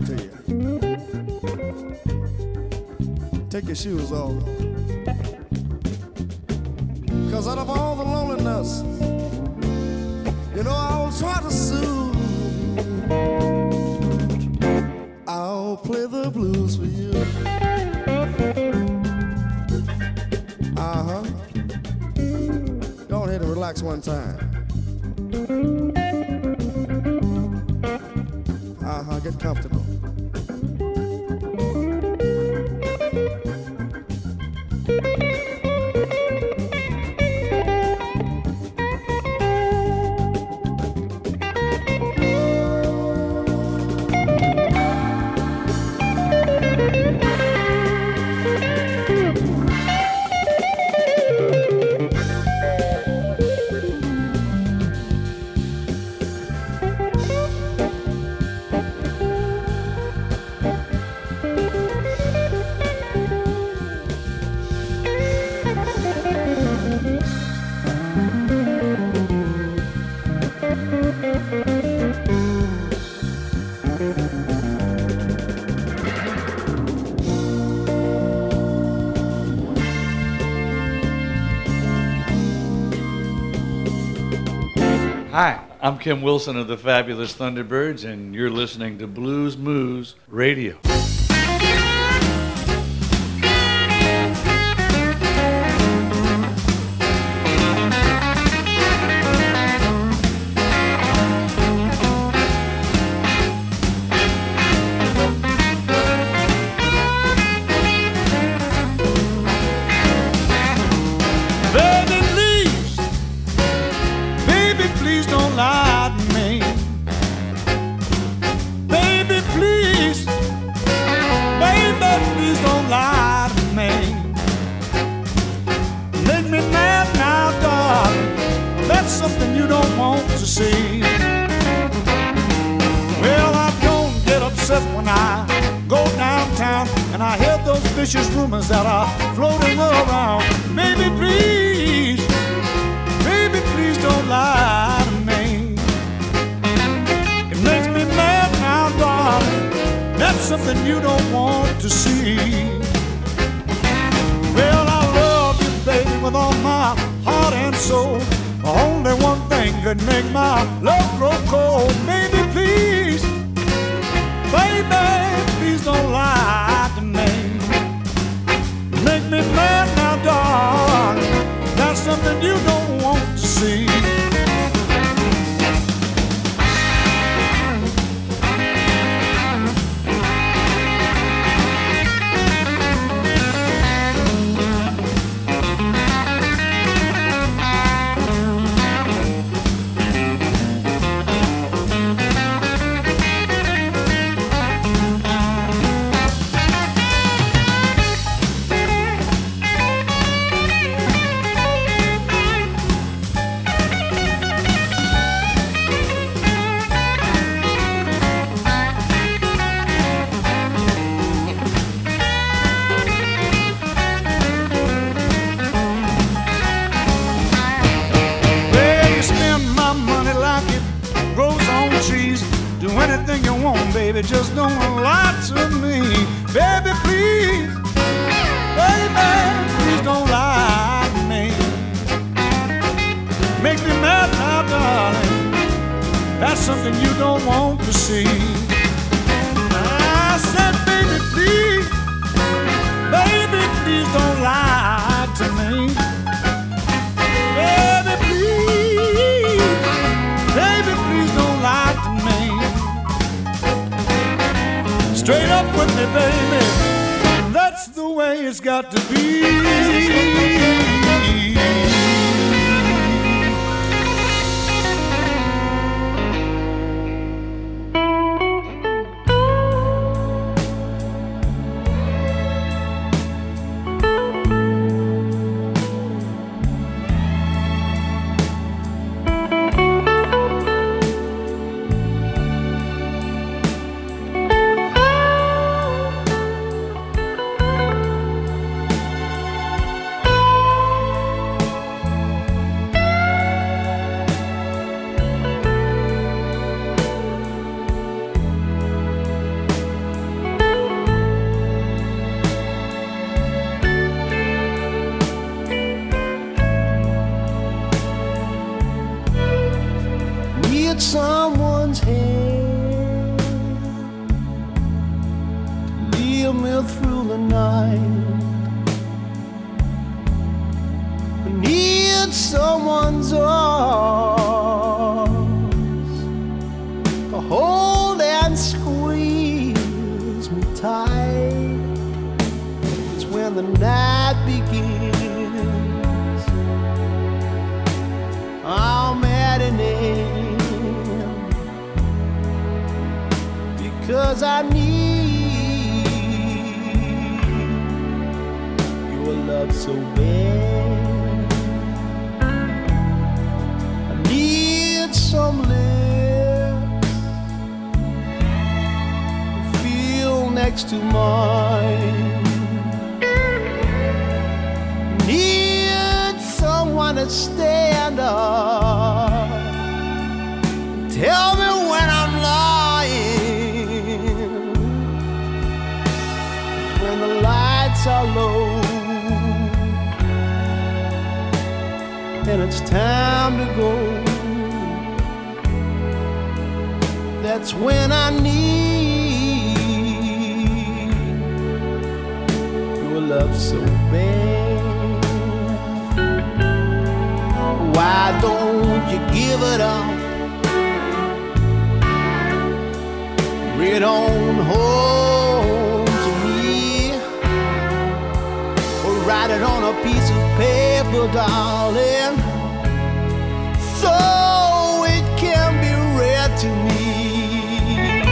Talk to you. Take your shoes off. Cause out of all the loneliness, you know, I'll try to soothe. I'll play the blues for you. Uh huh. Go ahead and relax one time. I'm Kim Wilson of the Fabulous Thunderbirds, and you're listening to Blues Moose Radio. Want to see. Well, I don't get upset when I go downtown and I hear those vicious rumors that are floating around. Baby, please, baby, please don't lie to me. It makes me mad now, darling. That's something you don't want to see. Well, I love you, baby, with all my heart and soul. Only one could make my love grow cold. Baby, please, baby, please don't lie to me. Make me mad now, darling. That's something you don't want to see. someone's hand. Lead me through the night. I need someone's arms to hold and squeeze me tight. It's when the night. Because I need your love so bad. I need some lips to feel next to mine. Need someone to stand up. Tell me And it's time to go. That's when I need your love so bad. Why don't you give it up? Bring it on home to me. Or write it on a piece of paper, darling. So it can be read to me.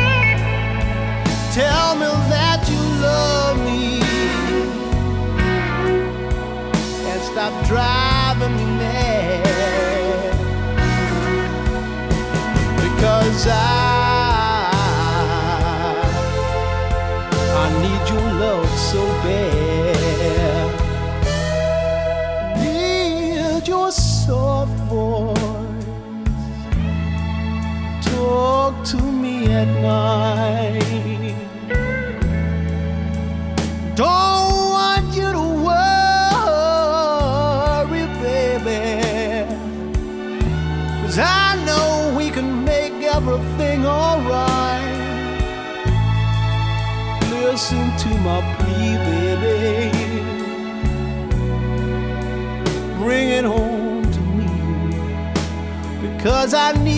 Tell me that you love me and stop driving me mad because I at night don't want you to worry, baby. Cause I know we can make everything alright. Listen to my plea, baby. Bring it home to me. Because I need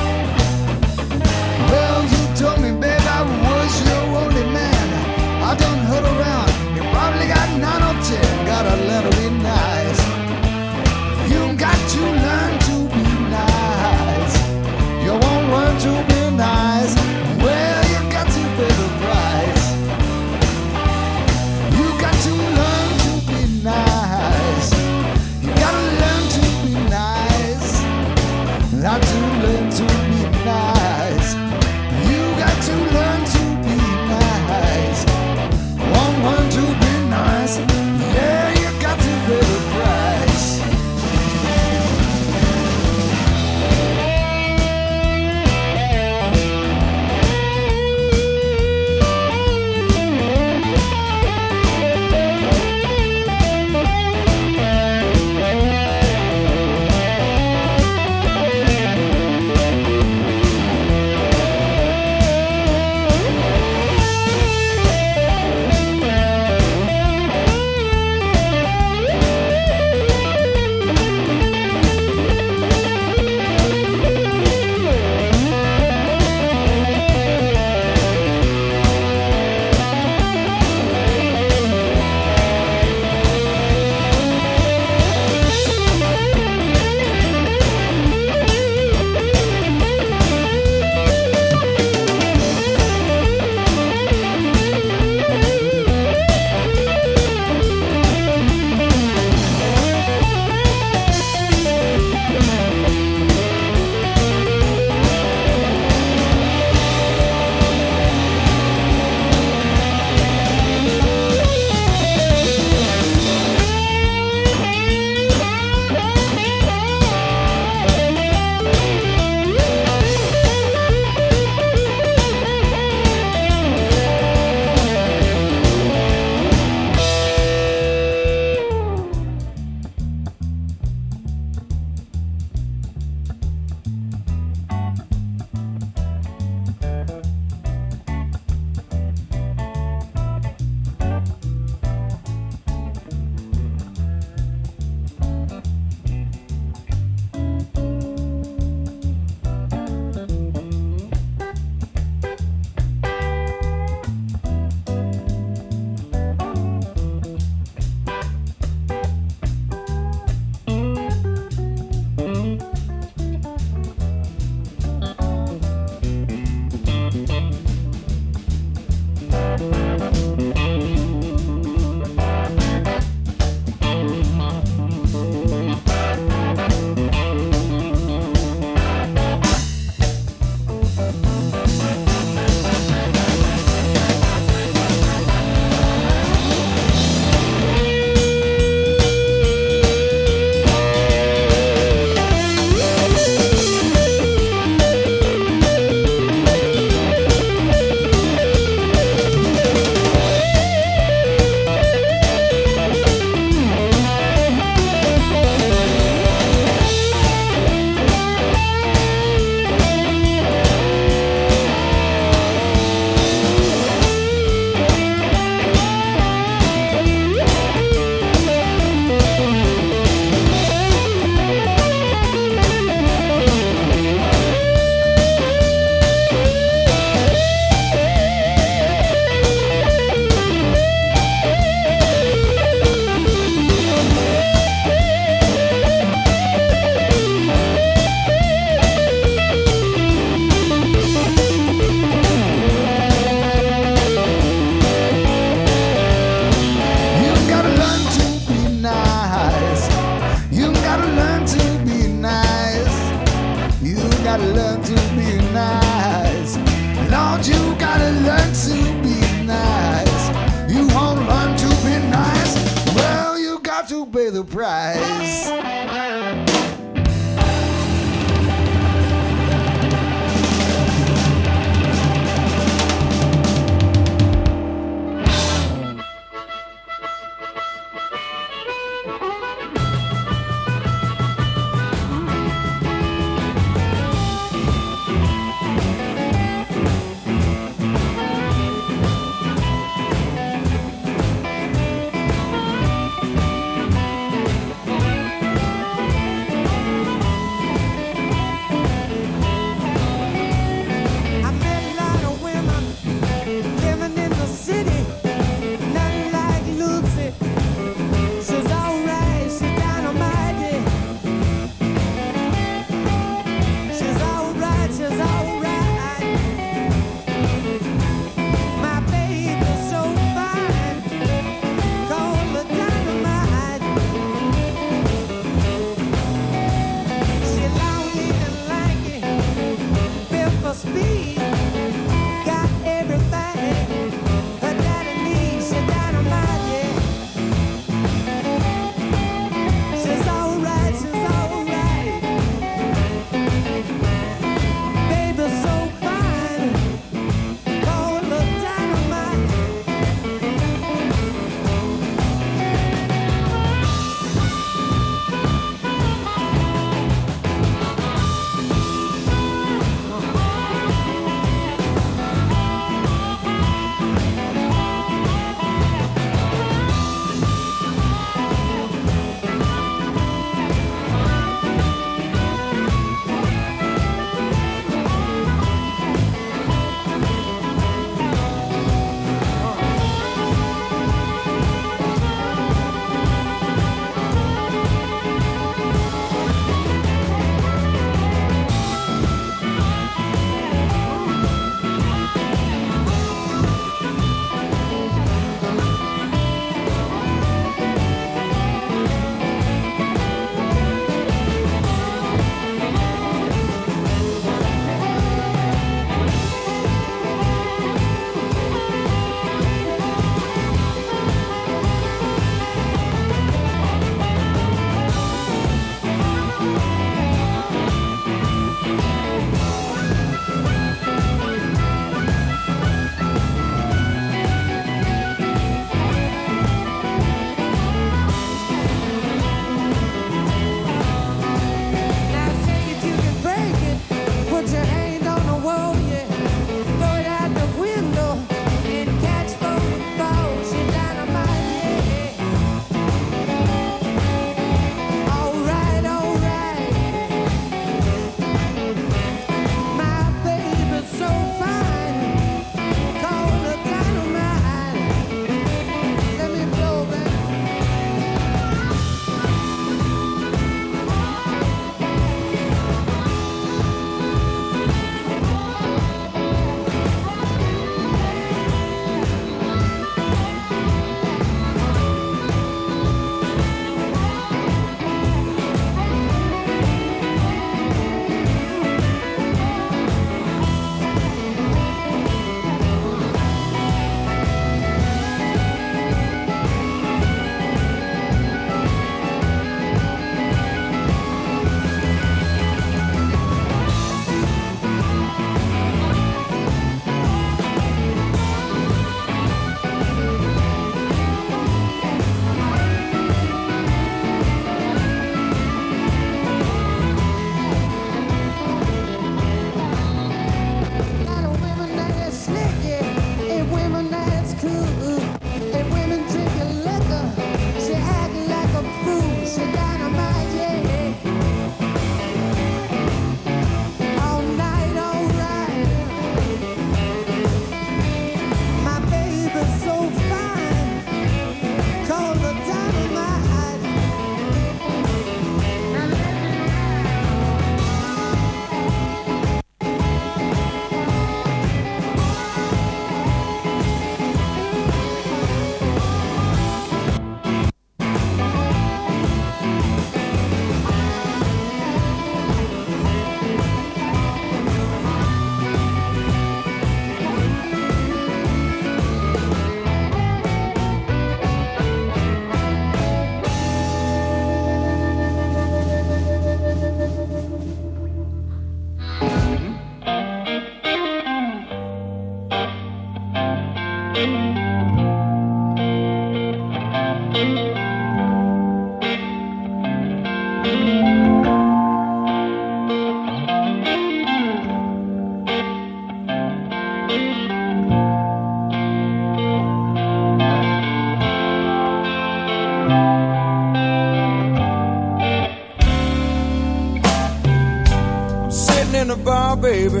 Baby,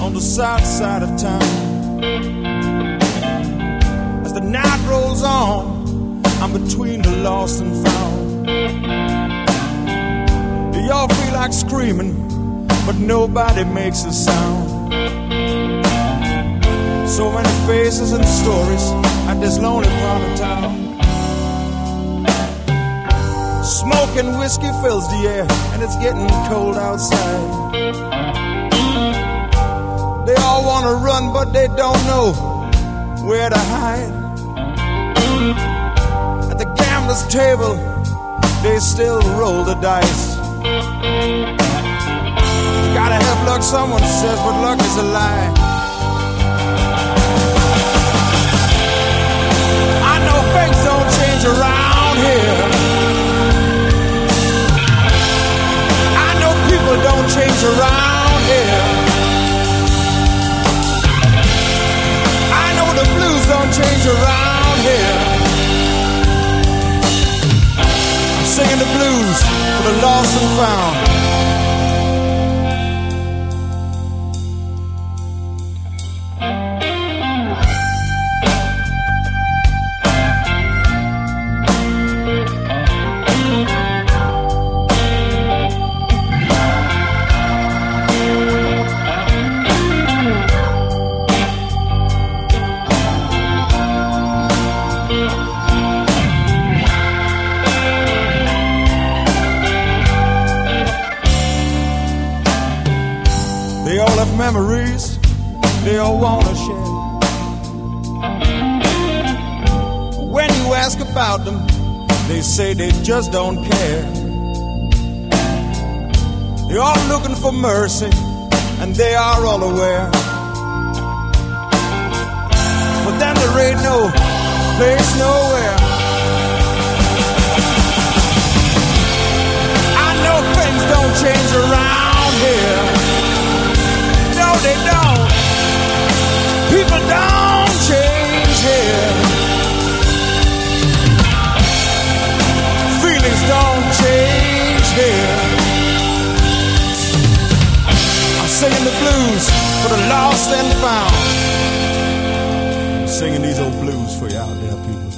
on the south side of town. As the night rolls on, I'm between the lost and found. Y'all feel like screaming, but nobody makes a sound. So many faces and stories at this lonely part of town. Smoke and whiskey fills the air, and it's getting cold outside. Run, but they don't know where to hide. At the gambler's table, they still roll the dice. Gotta have luck, someone says, but luck is a lie. I know things don't change around here. I know people don't change around here. Blues don't change around here. I'm singing the blues for the lost and found. They say they just don't care. They're all looking for mercy, and they are all aware. For them, there ain't no place nowhere. I know things don't change around here. No, they don't. People don't for the lost and found. I'm singing these old blues for you out there, people.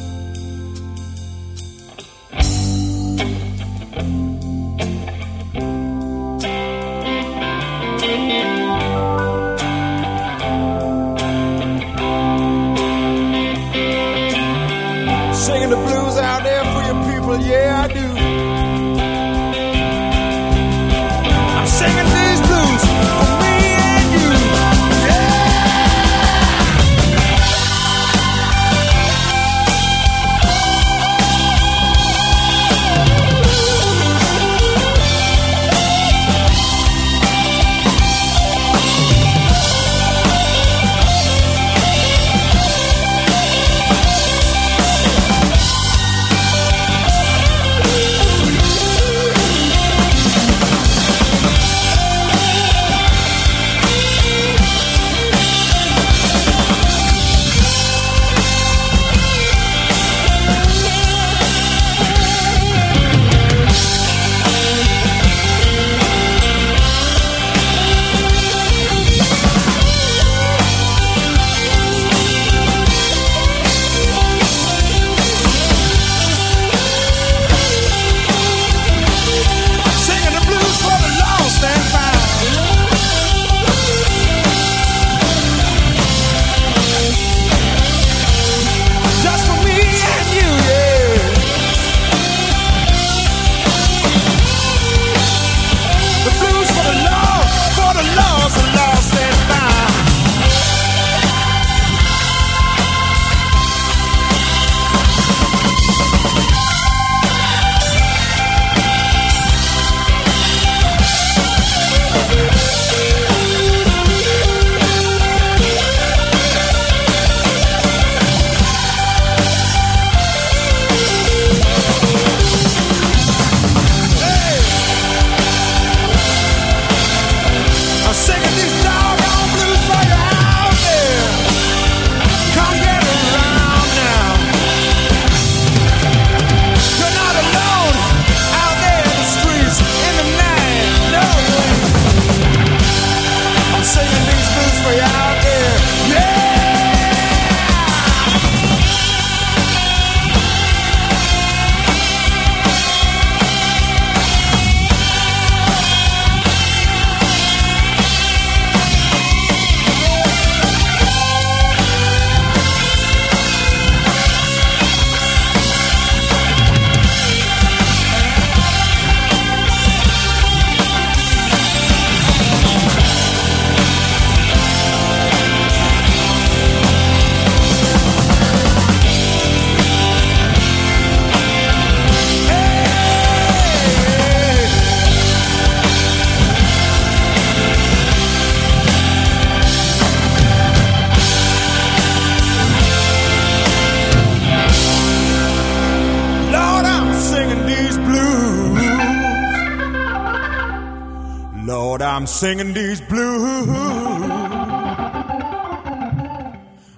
I'm singing these blues.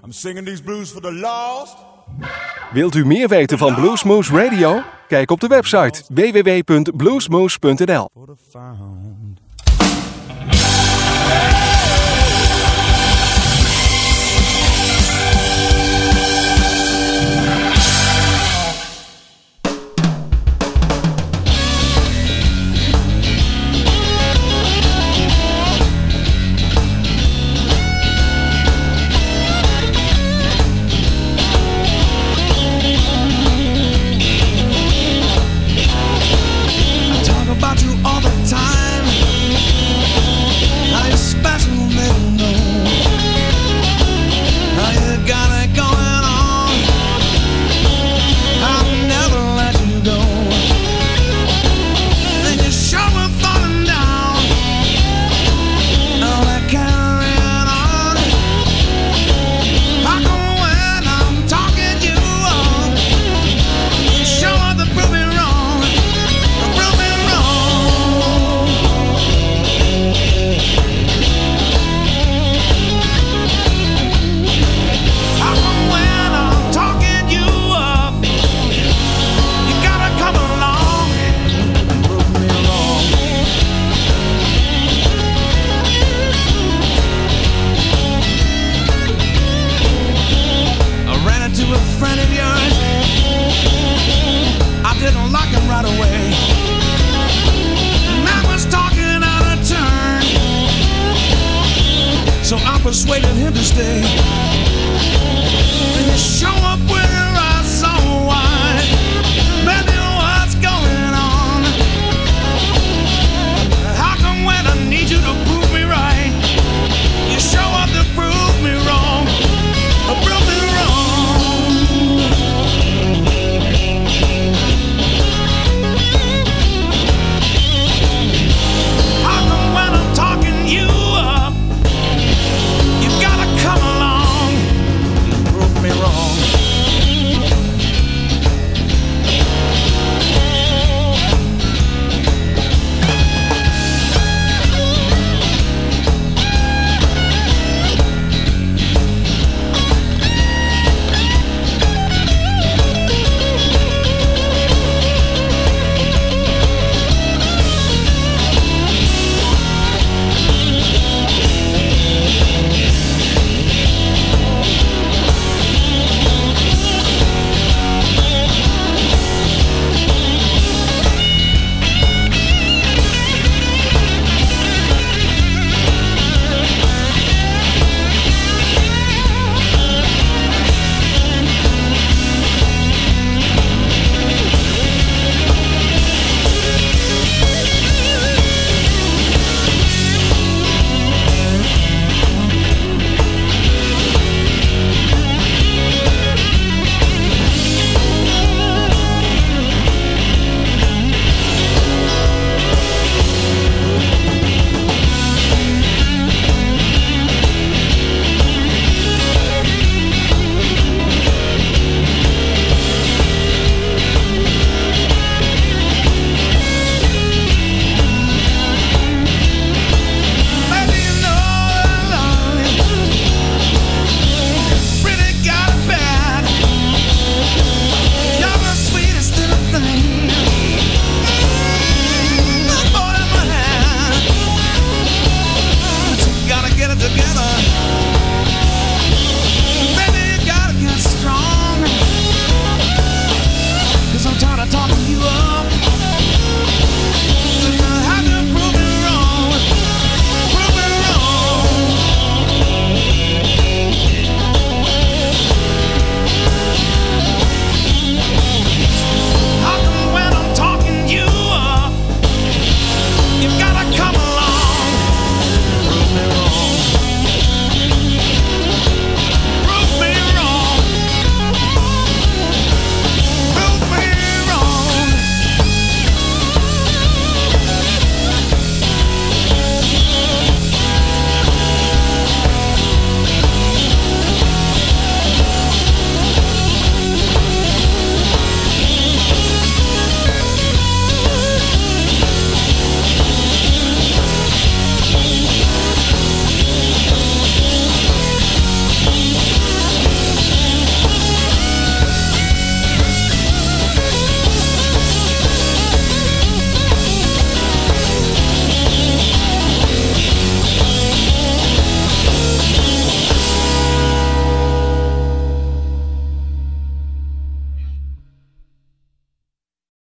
I'm singing these blues for the lost. Wilt u meer weten van Bluesmoose Radio? Kijk op de website www.bluesmoose.nl. So I persuaded him to stay. And you show up with